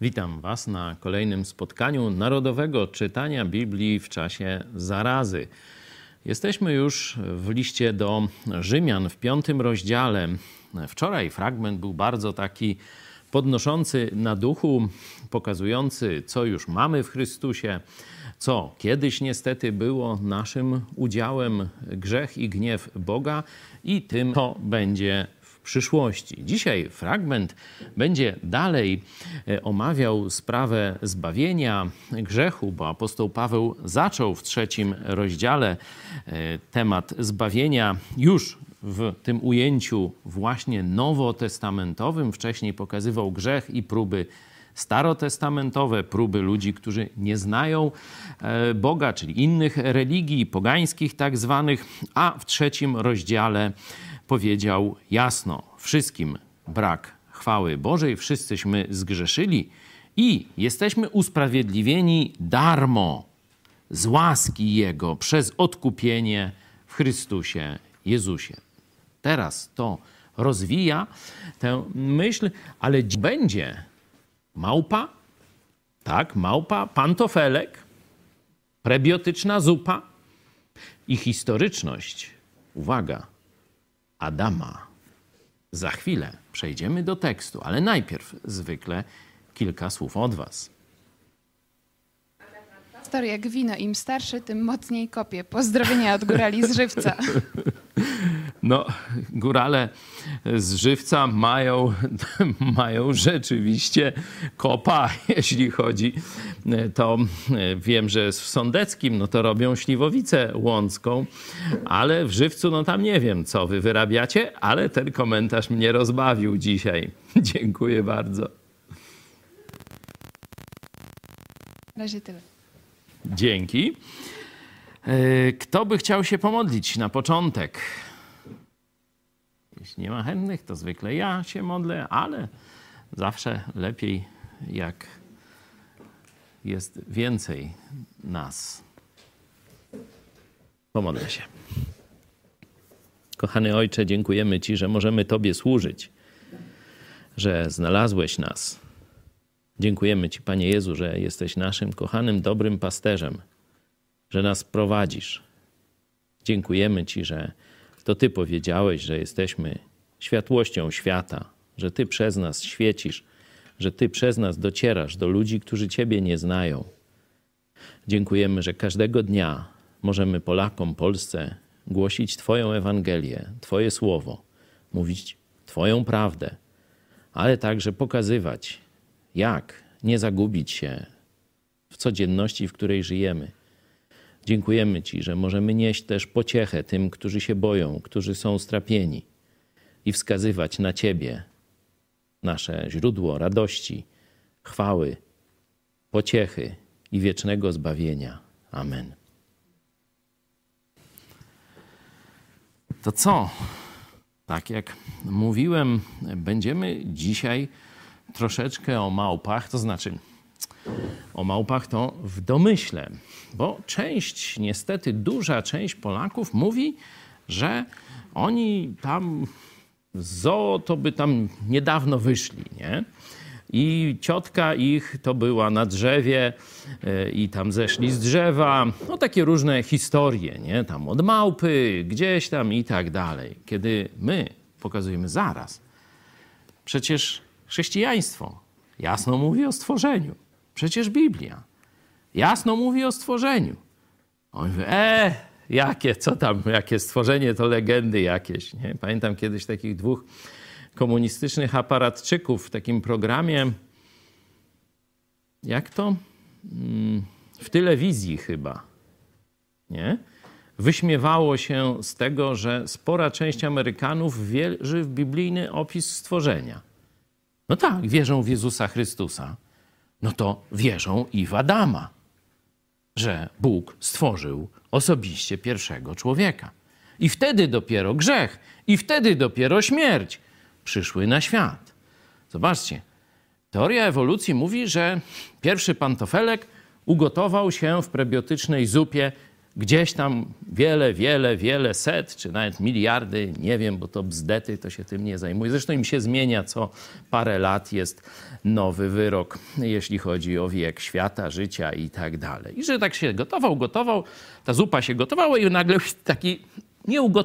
Witam Was na kolejnym spotkaniu Narodowego Czytania Biblii w czasie zarazy. Jesteśmy już w liście do Rzymian w piątym rozdziale. Wczoraj fragment był bardzo taki podnoszący na duchu, pokazujący, co już mamy w Chrystusie, co kiedyś niestety było naszym udziałem, grzech i gniew Boga, i tym, co będzie przyszłości. Dzisiaj fragment będzie dalej e, omawiał sprawę zbawienia grzechu, bo apostoł Paweł zaczął w trzecim rozdziale e, temat zbawienia już w tym ujęciu właśnie nowotestamentowym. Wcześniej pokazywał grzech i próby starotestamentowe, próby ludzi, którzy nie znają e, Boga, czyli innych religii, pogańskich tak zwanych, a w trzecim rozdziale powiedział jasno: wszystkim brak chwały Bożej, wszyscyśmy zgrzeszyli i jesteśmy usprawiedliwieni darmo z łaski Jego przez odkupienie w Chrystusie Jezusie. Teraz to rozwija tę myśl, ale będzie małpa, tak, małpa, pantofelek, prebiotyczna zupa i historyczność. Uwaga, Adama. Za chwilę przejdziemy do tekstu, ale najpierw zwykle kilka słów od Was. Pastor jak wino, im starszy, tym mocniej kopie. Pozdrowienia od górali z żywca. No, górale z żywca mają, mają rzeczywiście kopa, jeśli chodzi. To wiem, że w Sądeckim no to robią śliwowicę łącką, ale w żywcu no tam nie wiem, co wy wyrabiacie, ale ten komentarz mnie rozbawił dzisiaj. Dziękuję bardzo. Na razie tyle. Dzięki. E, kto by chciał się pomodlić na początek? Jeśli nie ma chętnych, to zwykle ja się modlę, ale zawsze lepiej, jak jest więcej nas. Pomodlę się. Kochany Ojcze, dziękujemy Ci, że możemy Tobie służyć, że znalazłeś nas. Dziękujemy Ci, Panie Jezu, że jesteś naszym kochanym, dobrym pasterzem, że nas prowadzisz. Dziękujemy Ci, że to Ty powiedziałeś, że jesteśmy światłością świata, że Ty przez nas świecisz, że Ty przez nas docierasz do ludzi, którzy Ciebie nie znają. Dziękujemy, że każdego dnia możemy Polakom, Polsce głosić Twoją Ewangelię, Twoje słowo, mówić Twoją prawdę, ale także pokazywać, jak nie zagubić się w codzienności, w której żyjemy. Dziękujemy Ci, że możemy nieść też pociechę tym, którzy się boją, którzy są strapieni i wskazywać na Ciebie, nasze źródło radości, chwały, pociechy i wiecznego zbawienia. Amen. To co? Tak jak mówiłem, będziemy dzisiaj troszeczkę o małpach, to znaczy o małpach to w domyśle, bo część, niestety duża część Polaków mówi, że oni tam z zoo to by tam niedawno wyszli, nie? I ciotka ich to była na drzewie e, i tam zeszli z drzewa. No takie różne historie, nie? Tam od małpy, gdzieś tam i tak dalej. Kiedy my pokazujemy zaraz, przecież chrześcijaństwo jasno mówi o stworzeniu. Przecież Biblia jasno mówi o stworzeniu. On mówi, e, jakie, co tam, jakie stworzenie, to legendy jakieś. Nie? Pamiętam kiedyś takich dwóch komunistycznych aparatczyków w takim programie, jak to? Mm, w telewizji chyba, nie? Wyśmiewało się z tego, że spora część Amerykanów wierzy w biblijny opis stworzenia. No tak, wierzą w Jezusa Chrystusa. No to wierzą i w Adama, że Bóg stworzył osobiście pierwszego człowieka. I wtedy dopiero grzech, i wtedy dopiero śmierć przyszły na świat. Zobaczcie, teoria ewolucji mówi, że pierwszy pantofelek ugotował się w prebiotycznej zupie gdzieś tam wiele, wiele, wiele set, czy nawet miliardy, nie wiem, bo to bzdety, to się tym nie zajmuje. Zresztą im się zmienia co parę lat, jest nowy wyrok, jeśli chodzi o wiek świata, życia i tak dalej. I że tak się gotował, gotował, ta zupa się gotowała i nagle taki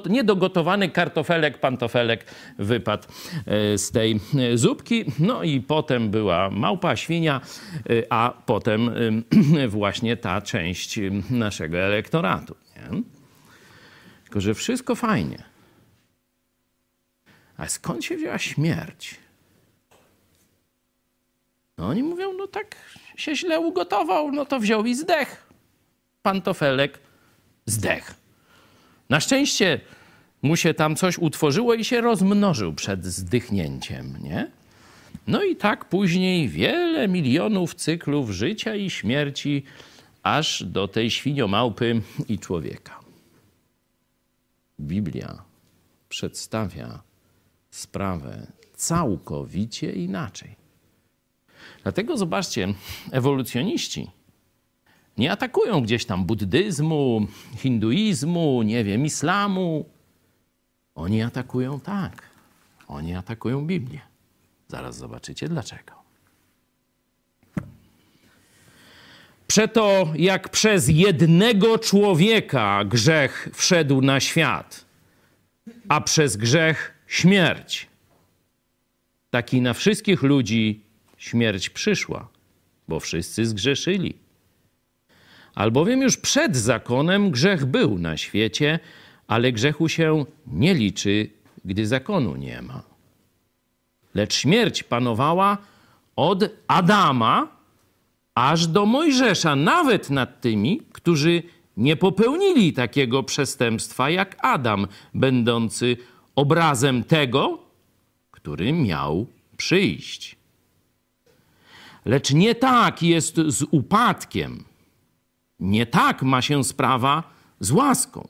niedogotowany kartofelek, pantofelek wypadł e, z tej e, zupki. No i potem była małpa, świnia, e, a potem właśnie ta część naszego elektoratu. Nie? Tylko, że wszystko fajnie. A skąd się wzięła śmierć? No oni mówią, no tak się źle ugotował, no to wziął i zdech. Pantofelek zdech. Na szczęście mu się tam coś utworzyło i się rozmnożył przed zdychnięciem, nie? No i tak później wiele milionów cyklów życia i śmierci, aż do tej świniomałpy i człowieka. Biblia przedstawia sprawę całkowicie inaczej. Dlatego zobaczcie, ewolucjoniści nie atakują gdzieś tam buddyzmu, hinduizmu, nie wiem, islamu. Oni atakują tak. Oni atakują Biblię. Zaraz zobaczycie dlaczego. Przeto jak przez jednego człowieka grzech wszedł na świat, a przez grzech śmierć, taki na wszystkich ludzi śmierć przyszła, bo wszyscy zgrzeszyli. Albowiem już przed zakonem grzech był na świecie, ale grzechu się nie liczy, gdy zakonu nie ma. Lecz śmierć panowała od Adama aż do Mojżesza, nawet nad tymi, którzy nie popełnili takiego przestępstwa jak Adam, będący obrazem tego, który miał przyjść. Lecz nie tak jest z upadkiem nie tak ma się sprawa z łaską,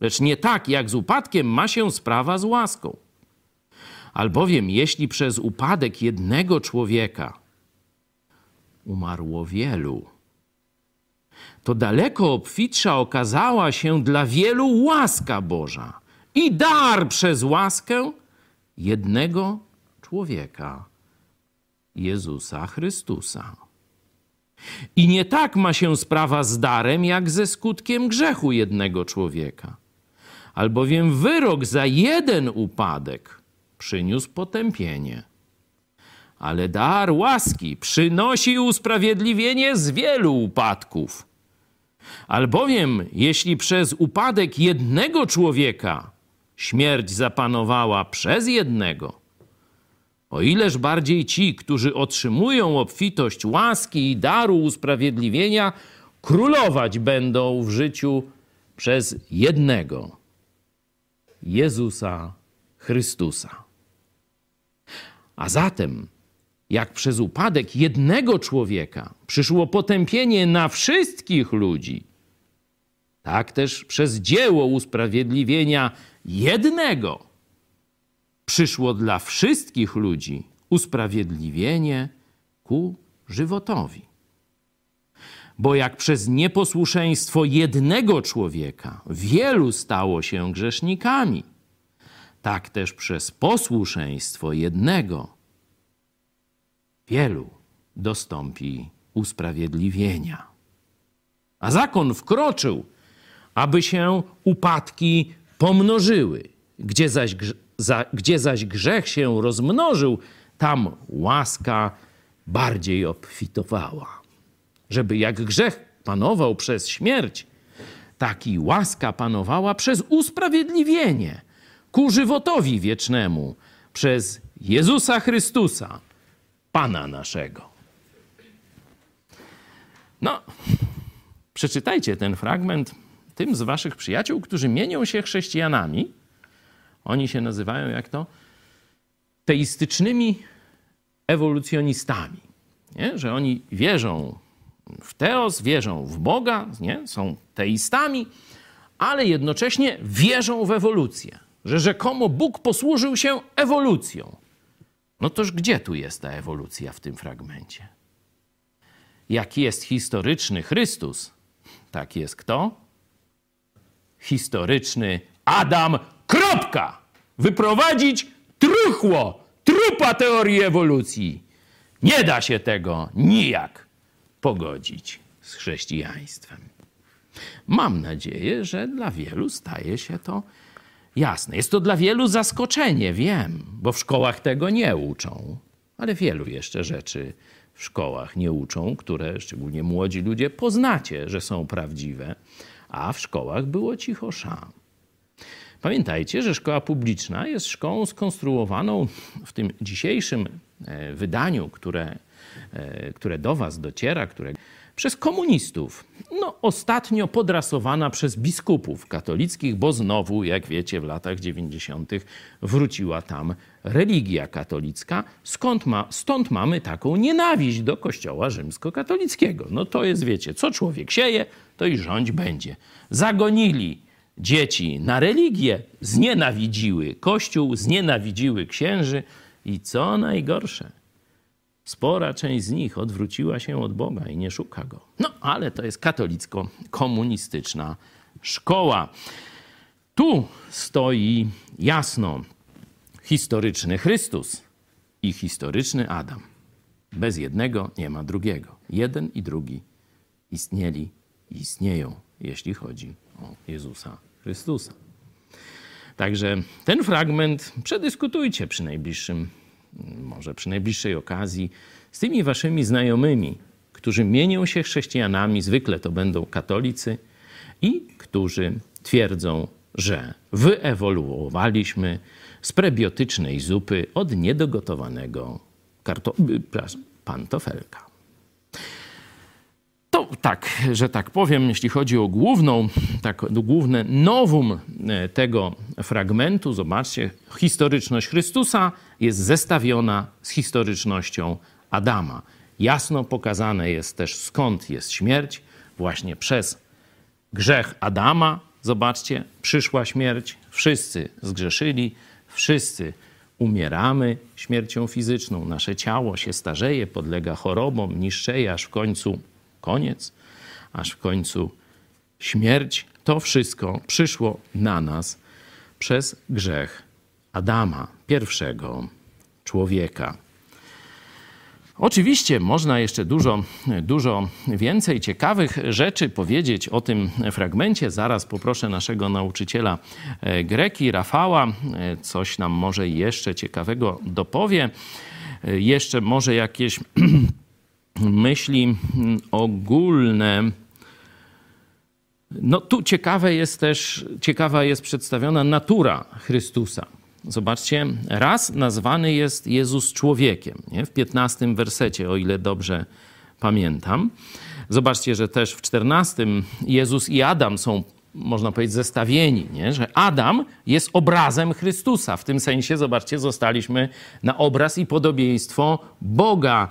lecz nie tak jak z upadkiem ma się sprawa z łaską. Albowiem, jeśli przez upadek jednego człowieka umarło wielu, to daleko obfitsza okazała się dla wielu łaska Boża i dar przez łaskę jednego człowieka, Jezusa Chrystusa. I nie tak ma się sprawa z darem, jak ze skutkiem grzechu jednego człowieka. Albowiem wyrok za jeden upadek przyniósł potępienie. Ale dar łaski przynosi usprawiedliwienie z wielu upadków. Albowiem, jeśli przez upadek jednego człowieka śmierć zapanowała przez jednego, o ileż bardziej ci, którzy otrzymują obfitość łaski i daru usprawiedliwienia, królować będą w życiu przez jednego Jezusa Chrystusa. A zatem, jak przez upadek jednego człowieka przyszło potępienie na wszystkich ludzi, tak też przez dzieło usprawiedliwienia jednego przyszło dla wszystkich ludzi usprawiedliwienie ku żywotowi. Bo jak przez nieposłuszeństwo jednego człowieka wielu stało się grzesznikami, tak też przez posłuszeństwo jednego wielu dostąpi usprawiedliwienia. A zakon wkroczył, aby się upadki pomnożyły, gdzie zaś za, gdzie zaś grzech się rozmnożył, tam łaska bardziej obfitowała. Żeby jak grzech panował przez śmierć, tak i łaska panowała przez usprawiedliwienie ku żywotowi wiecznemu przez Jezusa Chrystusa, Pana naszego. No, przeczytajcie ten fragment tym z waszych przyjaciół, którzy mienią się chrześcijanami oni się nazywają jak to? Teistycznymi ewolucjonistami. Nie? Że oni wierzą w teos, wierzą w Boga, nie? są teistami, ale jednocześnie wierzą w ewolucję. Że rzekomo Bóg posłużył się ewolucją. No toż gdzie tu jest ta ewolucja w tym fragmencie? Jak jest historyczny Chrystus, tak jest kto? historyczny Adam. Kropka! Wyprowadzić truchło, trupa teorii ewolucji. Nie da się tego nijak pogodzić z chrześcijaństwem. Mam nadzieję, że dla wielu staje się to jasne. Jest to dla wielu zaskoczenie, wiem, bo w szkołach tego nie uczą, ale wielu jeszcze rzeczy w szkołach nie uczą, które szczególnie młodzi ludzie poznacie, że są prawdziwe, a w szkołach było cicho szam. Pamiętajcie, że szkoła publiczna jest szkołą skonstruowaną w tym dzisiejszym e, wydaniu, które, e, które do Was dociera, które przez komunistów. No, ostatnio podrasowana przez biskupów katolickich, bo znowu, jak wiecie, w latach 90. wróciła tam religia katolicka. Skąd ma, stąd mamy taką nienawiść do kościoła rzymskokatolickiego. No to jest, wiecie, co człowiek sieje, to i rządź będzie. Zagonili dzieci na religię, znienawidziły kościół, znienawidziły księży i co najgorsze – Spora część z nich odwróciła się od Boga i nie szuka go. No, ale to jest katolicko-komunistyczna szkoła. Tu stoi jasno historyczny Chrystus i historyczny Adam. Bez jednego nie ma drugiego. Jeden i drugi istnieli i istnieją, jeśli chodzi o Jezusa Chrystusa. Także ten fragment przedyskutujcie przy najbliższym może przy najbliższej okazji, z tymi waszymi znajomymi, którzy mienią się chrześcijanami, zwykle to będą katolicy, i którzy twierdzą, że wyewoluowaliśmy z prebiotycznej zupy od niedogotowanego karto- pantofelka. Tak, że tak powiem, jeśli chodzi o główną, tak, główne nowum e, tego fragmentu, zobaczcie, historyczność Chrystusa jest zestawiona z historycznością Adama. Jasno pokazane jest też skąd jest śmierć, właśnie przez grzech Adama. Zobaczcie, przyszła śmierć, wszyscy zgrzeszyli, wszyscy umieramy śmiercią fizyczną, nasze ciało się starzeje, podlega chorobom, niszczeje, aż w końcu koniec, aż w końcu śmierć. To wszystko przyszło na nas przez grzech Adama, pierwszego człowieka. Oczywiście można jeszcze dużo, dużo więcej ciekawych rzeczy powiedzieć o tym fragmencie. Zaraz poproszę naszego nauczyciela e, greki, Rafała, e, coś nam może jeszcze ciekawego dopowie. E, jeszcze może jakieś myśli mm, ogólne. No tu ciekawe jest też, ciekawa jest przedstawiona natura Chrystusa. Zobaczcie, raz nazwany jest Jezus człowiekiem, nie? w 15 wersecie, o ile dobrze pamiętam. Zobaczcie, że też w 14 Jezus i Adam są można powiedzieć, zestawieni, nie? że Adam jest obrazem Chrystusa. W tym sensie, zobaczcie, zostaliśmy na obraz i podobieństwo Boga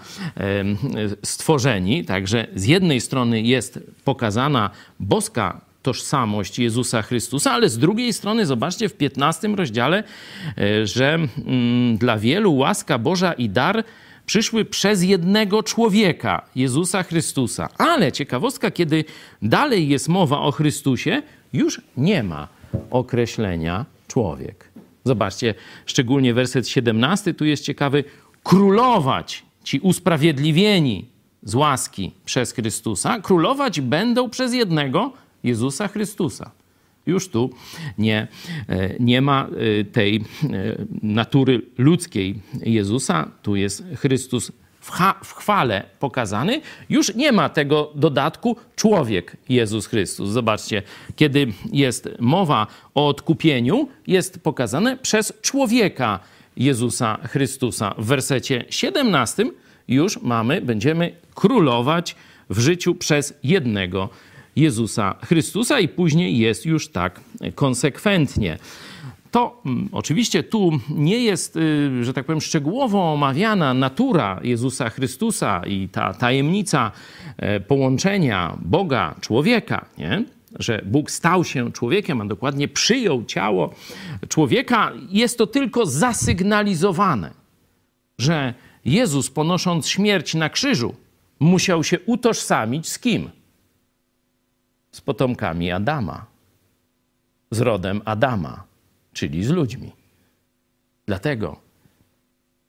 stworzeni. Także z jednej strony jest pokazana boska tożsamość Jezusa Chrystusa, ale z drugiej strony, zobaczcie w 15 rozdziale, e, że mm, dla wielu łaska Boża i dar przyszły przez jednego człowieka, Jezusa Chrystusa. Ale ciekawostka, kiedy dalej jest mowa o Chrystusie, już nie ma określenia człowiek. Zobaczcie, szczególnie werset 17 tu jest ciekawy. Królować ci usprawiedliwieni z łaski przez Chrystusa, królować będą przez jednego Jezusa Chrystusa. Już tu nie, e, nie ma e, tej e, natury ludzkiej Jezusa, tu jest Chrystus w, chwale pokazany. Już nie ma tego dodatku człowiek Jezus Chrystus. Zobaczcie, kiedy jest mowa o odkupieniu, jest pokazane przez człowieka Jezusa Chrystusa. W wersecie 17 już mamy, będziemy królować w życiu przez jednego Jezusa Chrystusa i później jest już tak konsekwentnie. To mm, oczywiście tu nie jest, y, że tak powiem, szczegółowo omawiana natura Jezusa Chrystusa i ta tajemnica e, połączenia Boga, człowieka, nie? że Bóg stał się człowiekiem, a dokładnie przyjął ciało człowieka, jest to tylko zasygnalizowane, że Jezus, ponosząc śmierć na krzyżu, musiał się utożsamić z kim? z potomkami Adama. z rodem Adama, czyli z ludźmi. Dlatego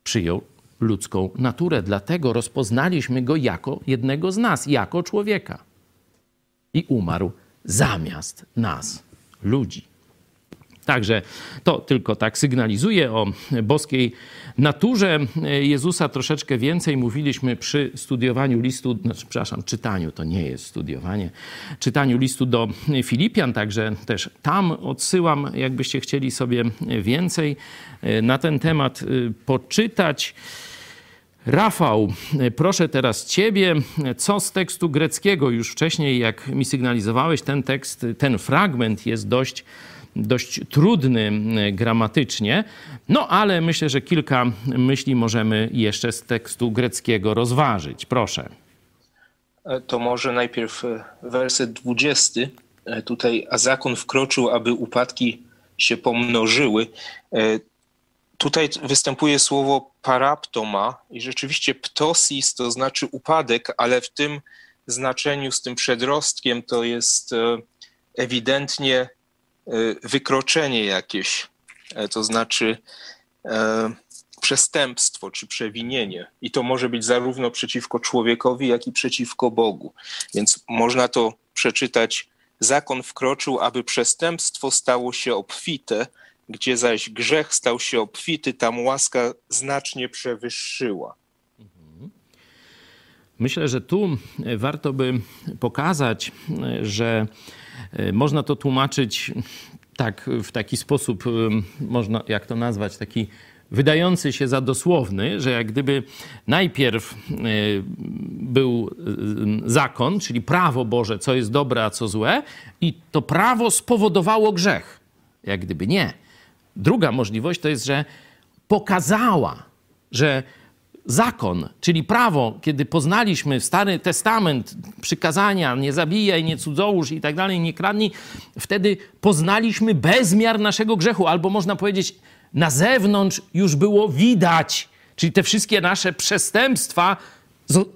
przyjął ludzką naturę, dlatego rozpoznaliśmy go jako jednego z nas, jako człowieka. I umarł zamiast nas, ludzi. Także to tylko tak sygnalizuje o boskiej naturze Jezusa. Troszeczkę więcej mówiliśmy przy studiowaniu listu, znaczy, przepraszam, czytaniu, to nie jest studiowanie, czytaniu listu do Filipian, także też tam odsyłam, jakbyście chcieli sobie więcej na ten temat poczytać. Rafał, proszę teraz Ciebie, co z tekstu greckiego? Już wcześniej, jak mi sygnalizowałeś, ten tekst, ten fragment jest dość dość trudny gramatycznie, no ale myślę, że kilka myśli możemy jeszcze z tekstu greckiego rozważyć. Proszę. E, to może najpierw e, werset 20. E, tutaj, a zakon wkroczył, aby upadki się pomnożyły. Tutaj występuje słowo paraptoma i rzeczywiście ptosis to znaczy upadek, ale w tym znaczeniu z tym przedrostkiem to jest ewidentnie wykroczenie jakieś, e, to znaczy e, przestępstwo czy przewinienie. I to może być zarówno przeciwko człowiekowi, jak i przeciwko Bogu. Więc można to przeczytać. Zakon wkroczył, aby przestępstwo stało się obfite, gdzie zaś grzech stał się obfity, tam łaska znacznie przewyższyła. Myślę, że tu warto by pokazać, że E, można to tłumaczyć tak, w taki sposób, e, można, jak to nazwać, taki wydający się za dosłowny, że jak gdyby najpierw e, był zakon, czyli prawo Boże, co jest dobre, a co złe, i to prawo spowodowało grzech. Jak gdyby nie. Druga możliwość to jest, że pokazała, że zakon, czyli prawo, kiedy poznaliśmy Stary Testament, przykazania, nie zabijaj, nie cudzołóż i tak dalej, nie kradnij, wtedy poznaliśmy bezmiar naszego grzechu, albo można powiedzieć, na zewnątrz już było widać, czyli te wszystkie nasze przestępstwa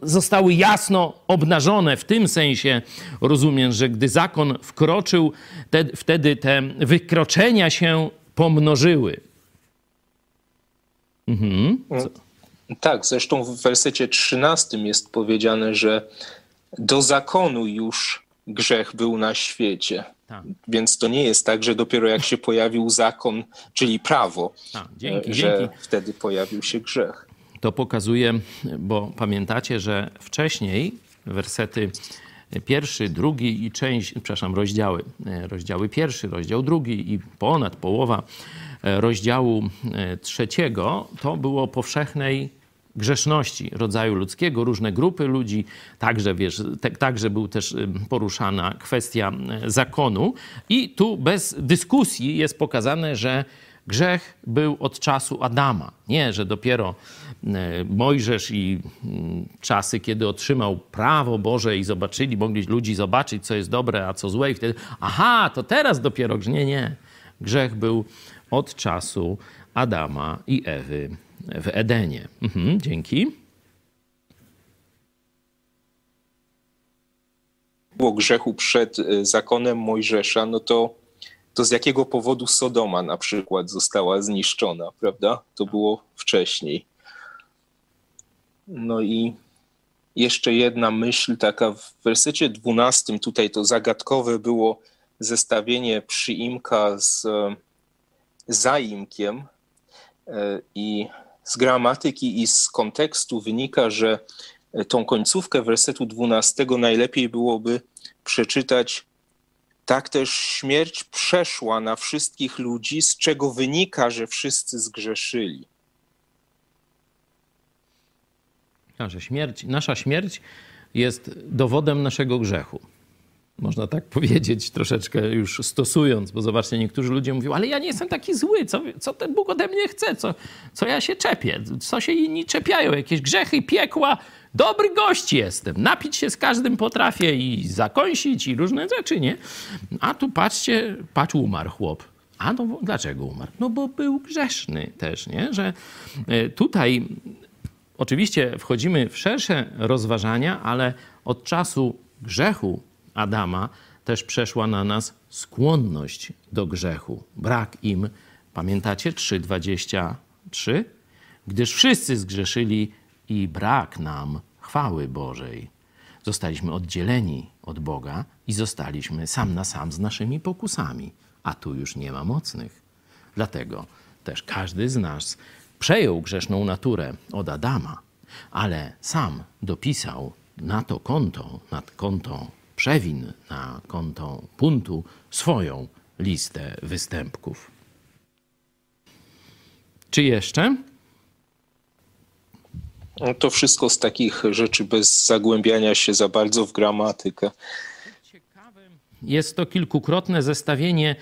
zostały jasno obnażone. W tym sensie rozumiem, że gdy zakon wkroczył, te, wtedy te wykroczenia się pomnożyły. Mhm. Tak, zresztą w wersecie 13 jest powiedziane, że do zakonu już grzech był na świecie. Tak. Więc to nie jest tak, że dopiero jak się pojawił zakon, czyli prawo, tak, dzięki, że dzięki. wtedy pojawił się grzech. To pokazuje, bo pamiętacie, że wcześniej wersety pierwszy, drugi i część, przepraszam, rozdziały, rozdziały pierwszy, rozdział drugi i ponad połowa rozdziału trzeciego, to było powszechnej grzeszności rodzaju ludzkiego, różne grupy ludzi, także, wiesz, te, także był też poruszana kwestia zakonu i tu bez dyskusji jest pokazane, że grzech był od czasu Adama. Nie, że dopiero Mojżesz i czasy, kiedy otrzymał prawo Boże i zobaczyli, mogli ludzi zobaczyć, co jest dobre, a co złe i wtedy, aha, to teraz dopiero, nie, nie. Grzech był od czasu Adama i Ewy w Edenie. Mhm, dzięki. Było grzechu przed y, zakonem Mojżesza, no to, to z jakiego powodu Sodoma na przykład została zniszczona, prawda? To było wcześniej. No i jeszcze jedna myśl taka w wersecie 12, tutaj to zagadkowe było zestawienie przyimka z zaimkiem y, i z gramatyki i z kontekstu wynika, że tą końcówkę wersetu 12 najlepiej byłoby przeczytać tak też śmierć przeszła na wszystkich ludzi, z czego wynika, że wszyscy zgrzeszyli. A, że śmierć, nasza śmierć jest dowodem naszego grzechu można tak powiedzieć, troszeczkę już stosując, bo zobaczcie, niektórzy ludzie mówią, ale ja nie jestem taki zły, co, co ten Bóg ode mnie chce, co, co ja się czepię, co się inni czepiają, jakieś grzechy, piekła, dobry gość jestem, napić się z każdym potrafię i zakąsić i różne rzeczy, nie? A tu patrzcie, patrz, umarł chłop. A no dlaczego umarł? No bo był grzeszny też, nie? Że e, tutaj oczywiście wchodzimy w szersze rozważania, ale od czasu grzechu Adama, też przeszła na nas skłonność do grzechu. Brak im, pamiętacie 3:23? Gdyż wszyscy zgrzeszyli i brak nam chwały Bożej. Zostaliśmy oddzieleni od Boga i zostaliśmy sam na sam z naszymi pokusami, a tu już nie ma mocnych. Dlatego też każdy z nas przejął grzeszną naturę od Adama, ale sam dopisał na to konto, na konto przewin, na konto puntu swoją listę występków. Czy jeszcze? No to wszystko z takich rzeczy bez zagłębiania się za bardzo w gramatykę. Jest to kilkukrotne zestawienie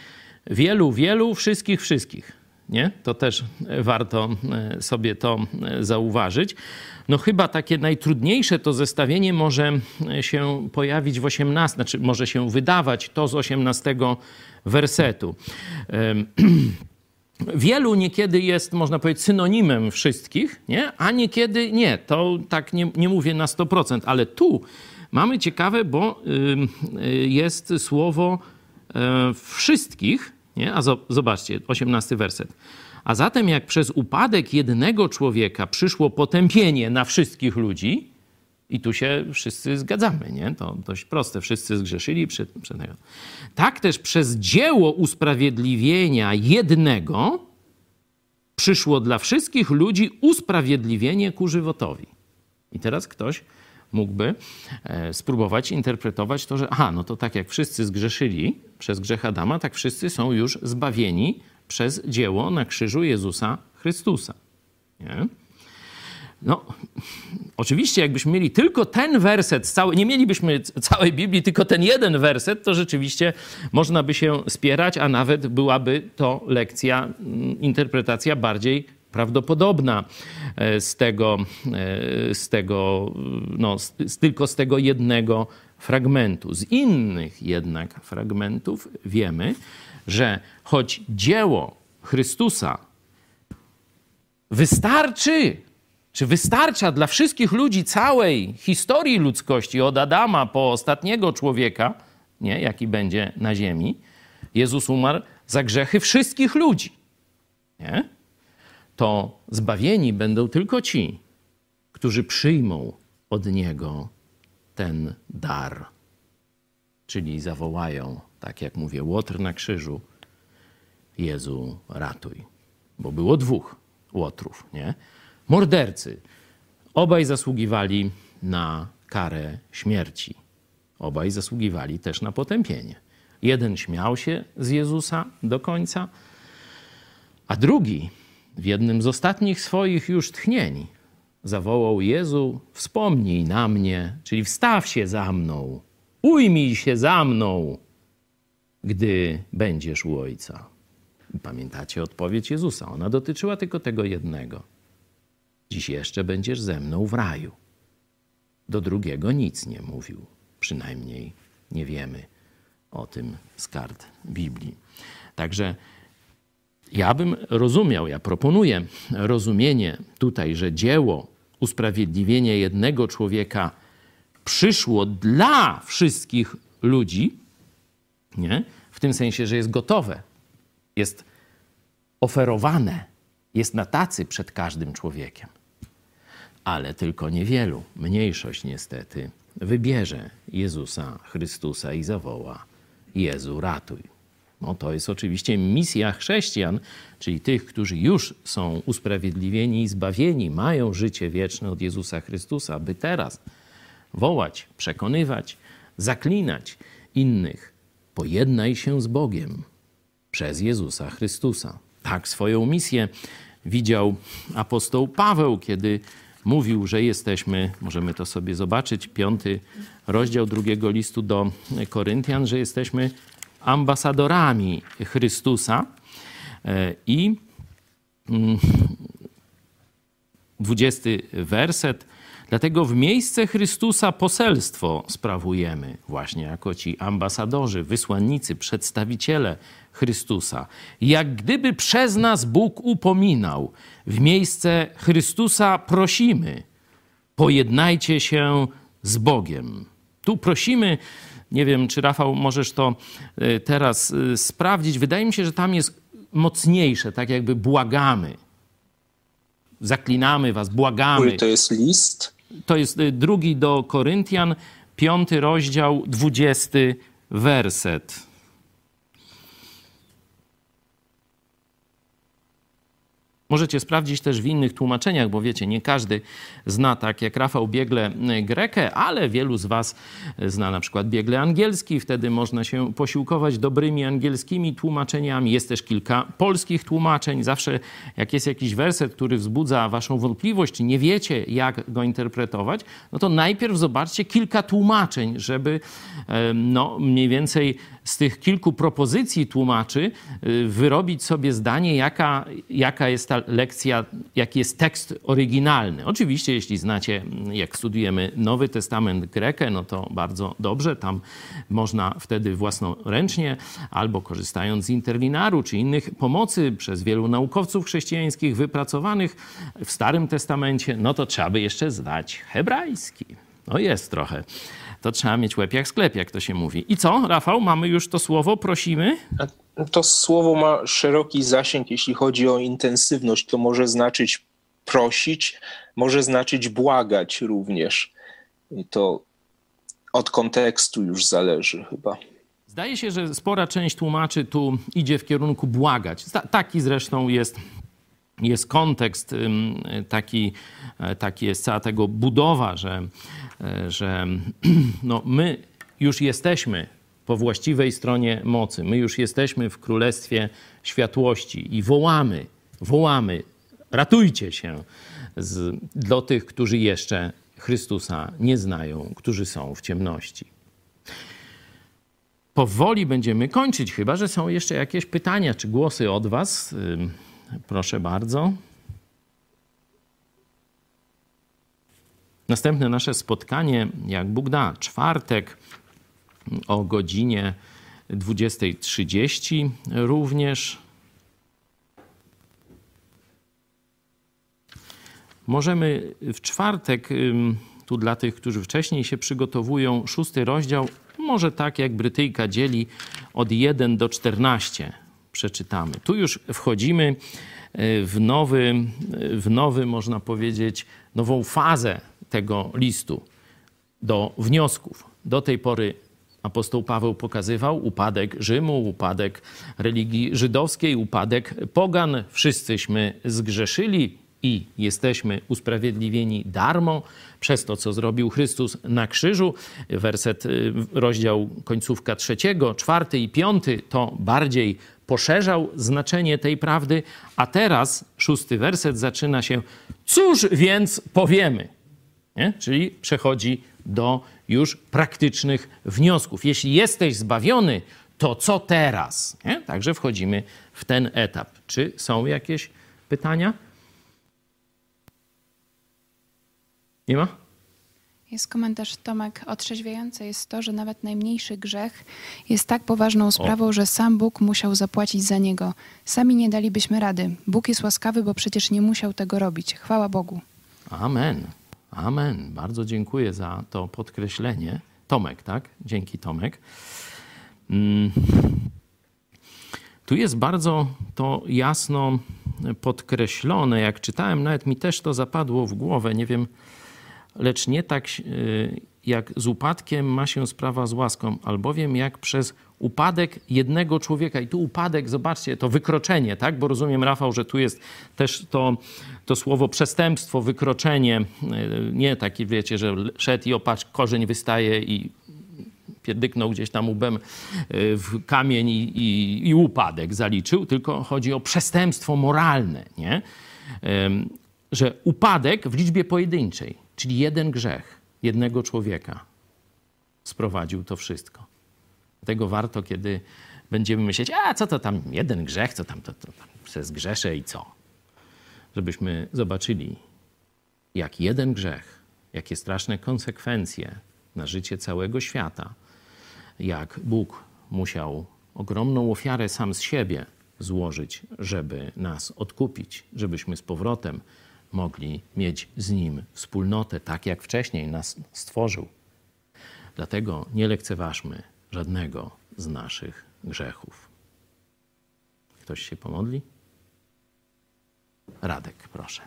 wielu, wielu, wszystkich, wszystkich. Nie? To też warto e, sobie to e, zauważyć. No chyba takie najtrudniejsze to zestawienie może e, się pojawić w 18, znaczy może się wydawać to z 18 wersetu. Wielu niekiedy jest, można powiedzieć, synonimem wszystkich, nie? a niekiedy nie. To tak nie, nie mówię na 100%, ale tu mamy ciekawe, bo jest słowo wszystkich, nie? A zobaczcie, 18 werset. A zatem, jak przez upadek jednego człowieka przyszło potępienie na wszystkich ludzi, i tu się wszyscy zgadzamy, nie? To dość proste. Wszyscy zgrzeszyli przed, przed Tak też przez dzieło usprawiedliwienia jednego przyszło dla wszystkich ludzi usprawiedliwienie ku żywotowi. I teraz ktoś mógłby e, spróbować interpretować to, że aha, no to tak jak wszyscy zgrzeszyli przez grzech Adama, tak wszyscy są już zbawieni przez dzieło na krzyżu Jezusa Chrystusa. Nie? No, oczywiście, jakbyśmy mieli tylko ten werset, cały, nie mielibyśmy całej Biblii, tylko ten jeden werset, to rzeczywiście można by się spierać, a nawet byłaby to lekcja, mm, interpretacja bardziej prawdopodobna e, z tego, e, z tego no, z, tylko z tego jednego fragmentu. Z innych jednak fragmentów wiemy, że choć dzieło Chrystusa wystarczy, czy wystarcza dla wszystkich ludzi całej historii ludzkości, od Adama po ostatniego człowieka, nie, jaki będzie na ziemi, Jezus umarł za grzechy wszystkich ludzi. Nie? To zbawieni będą tylko ci, którzy przyjmą od Niego ten dar. Czyli zawołają, tak jak mówię, łotr na krzyżu, Jezu, ratuj. Bo było dwóch łotrów, nie? Mordercy. Obaj zasługiwali na karę śmierci. Obaj zasługiwali też na potępienie. Jeden śmiał się z Jezusa do końca, a drugi w jednym z ostatnich swoich już tchnień zawołał Jezu, wspomnij na mnie, czyli wstaw się za mną, ujmij się za mną, gdy będziesz u Ojca. Pamiętacie odpowiedź Jezusa? Ona dotyczyła tylko tego jednego. Dziś jeszcze będziesz ze mną w raju. Do drugiego nic nie mówił. Przynajmniej nie wiemy o tym z kart Biblii. Także ja bym rozumiał, ja proponuję rozumienie tutaj, że dzieło usprawiedliwienia jednego człowieka przyszło dla wszystkich ludzi, nie? w tym sensie, że jest gotowe, jest oferowane, jest na tacy przed każdym człowiekiem. Ale tylko niewielu, mniejszość niestety, wybierze Jezusa Chrystusa i zawoła: Jezu, ratuj. No to jest oczywiście misja chrześcijan, czyli tych, którzy już są usprawiedliwieni i zbawieni, mają życie wieczne od Jezusa Chrystusa, by teraz wołać, przekonywać, zaklinać innych. Pojednaj się z Bogiem przez Jezusa Chrystusa. Tak swoją misję widział apostoł Paweł, kiedy mówił, że jesteśmy, możemy to sobie zobaczyć, piąty rozdział drugiego listu do Koryntian, że jesteśmy ambasadorami Chrystusa. E, I mm, dwudziesty werset. Dlatego w miejsce Chrystusa poselstwo sprawujemy, właśnie jako ci ambasadorzy, wysłannicy, przedstawiciele Chrystusa. Jak gdyby przez nas Bóg upominał, w miejsce Chrystusa prosimy, pojednajcie się z Bogiem. Tu prosimy, nie wiem, czy Rafał możesz to y, teraz y, sprawdzić. Wydaje mi się, że tam jest mocniejsze, tak jakby błagamy. Zaklinamy was, błagamy. Który to jest list? To jest y, drugi do Koryntian, piąty rozdział, dwudziesty werset. Możecie sprawdzić też w innych tłumaczeniach, bo wiecie, nie każdy zna tak jak Rafał biegle y, grekę, ale wielu z Was zna na przykład biegle angielski. Wtedy można się posiłkować dobrymi angielskimi tłumaczeniami. Jest też kilka polskich tłumaczeń. Zawsze jak jest jakiś werset, który wzbudza Waszą wątpliwość, czy nie wiecie, jak go interpretować, no to najpierw zobaczcie kilka tłumaczeń, żeby no, mniej więcej z tych kilku propozycji tłumaczy y, wyrobić sobie zdanie, jaka, jaka jest ta lekcja, jaki jest tekst oryginalny. Oczywiście, jeśli znacie, jak studujemy Nowy Testament Grekę, no to bardzo dobrze. Tam można wtedy własnoręcznie albo korzystając z interlinaru czy innych pomocy przez wielu naukowców chrześcijańskich wypracowanych w Starym Testamencie, no to trzeba by jeszcze znać hebrajski. No jest trochę to trzeba mieć łeb jak sklep, jak to się mówi. I co, Rafał, mamy już to słowo, prosimy? To słowo ma szeroki zasięg, jeśli chodzi o intensywność. To może znaczyć prosić, może znaczyć błagać również. I to od kontekstu już zależy chyba. Zdaje się, że spora część tłumaczy tu idzie w kierunku błagać. Taki zresztą jest jest kontekst taki, e, taki jest cała tego budowa, że, e, że no my już jesteśmy po właściwej stronie mocy. My już jesteśmy w królestwie światłości i wołamy, wołamy, ratujcie się z, dla tych, którzy jeszcze Chrystusa nie znają, którzy są w ciemności. Powoli będziemy kończyć, chyba że są jeszcze jakieś pytania czy głosy od Was. Proszę bardzo. Następne nasze spotkanie, jak Bóg da, czwartek o godzinie 20.30 również. Możemy w czwartek, tu dla tych, którzy wcześniej się przygotowują, szósty rozdział, może tak jak Brytyjka dzieli od 1 do 14 przeczytamy. Tu już wchodzimy e, w nowy, w nowy, można powiedzieć, nową fazę tego listu do wniosków. Do tej pory apostoł Paweł pokazywał upadek Rzymu, upadek religii żydowskiej, upadek pogan. Wszyscyśmy zgrzeszyli i jesteśmy usprawiedliwieni darmo przez to, co zrobił Chrystus na krzyżu. Werset, y, rozdział końcówka trzeciego, czwarty i piąty to bardziej poszerzał znaczenie tej prawdy, a teraz szósty werset zaczyna się, cóż więc powiemy? Nie? Czyli przechodzi do już praktycznych wniosków. Jeśli jesteś zbawiony, to co teraz? Nie? Także wchodzimy w ten etap. Czy są jakieś pytania? Nie ma? Jest komentarz Tomek. Otrzeźwiające jest to, że nawet najmniejszy grzech jest tak poważną sprawą, o. że sam Bóg musiał zapłacić za niego. Sami nie dalibyśmy rady. Bóg jest łaskawy, bo przecież nie musiał tego robić. Chwała Bogu. Amen. Amen. Bardzo dziękuję za to podkreślenie. Tomek, tak? Dzięki, Tomek. Mm. Tu jest bardzo to jasno podkreślone. Jak czytałem, nawet mi też to zapadło w głowę. Nie wiem lecz nie tak e, jak z upadkiem ma się sprawa z łaską, albowiem jak przez upadek jednego człowieka. I tu upadek, zobaczcie, to wykroczenie, tak? Bo rozumiem, Rafał, że tu jest też to, to słowo przestępstwo, wykroczenie. E, nie takie, wiecie, że szedł i opatrz, korzeń wystaje i pierdyknął gdzieś tam łbem e, w kamień i, i, i upadek zaliczył, tylko chodzi o przestępstwo moralne, nie? Że upadek w liczbie pojedynczej Czyli jeden grzech jednego człowieka sprowadził to wszystko. Dlatego warto, kiedy będziemy myśleć, a co to tam, jeden grzech, co tam, to, to tam zgrzeszę i co? Żebyśmy zobaczyli, jak jeden grzech, jakie straszne konsekwencje na życie całego świata, jak Bóg musiał ogromną ofiarę sam z siebie złożyć, żeby nas odkupić, żebyśmy z powrotem mogli mieć z Nim wspólnotę, tak jak wcześniej nas stworzył. Dlatego nie lekceważmy żadnego z naszych grzechów. Ktoś się pomodli? Radek, proszę.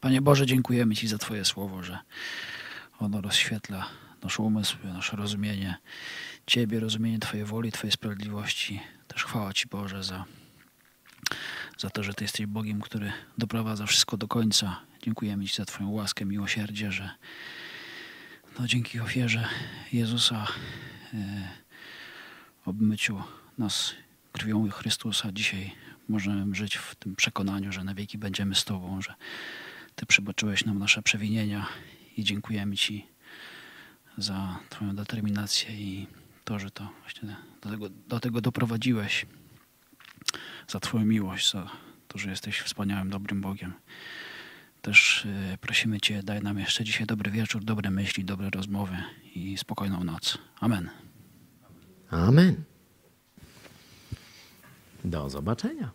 Panie Boże, dziękujemy Ci za Twoje słowo, że ono rozświetla nasz umysł, nasze rozumienie Ciebie, rozumienie Twojej woli, Twojej sprawiedliwości. Też chwała Ci Boże za, za to, że Ty jesteś Bogiem, który doprowadza wszystko do końca. Dziękujemy Ci za Twoją łaskę, miłosierdzie, że no, dzięki ofierze Jezusa, e, obmyciu nas krwią Chrystusa, dzisiaj możemy żyć w tym przekonaniu, że na wieki będziemy z Tobą, że Ty przebaczyłeś nam nasze przewinienia i dziękujemy Ci za Twoją determinację i to, że to właśnie do tego, do tego doprowadziłeś, za Twoją miłość, za to, że jesteś wspaniałym, dobrym Bogiem. Też y, prosimy Cię, daj nam jeszcze dzisiaj dobry wieczór, dobre myśli, dobre rozmowy i spokojną noc. Amen. Amen. Do zobaczenia.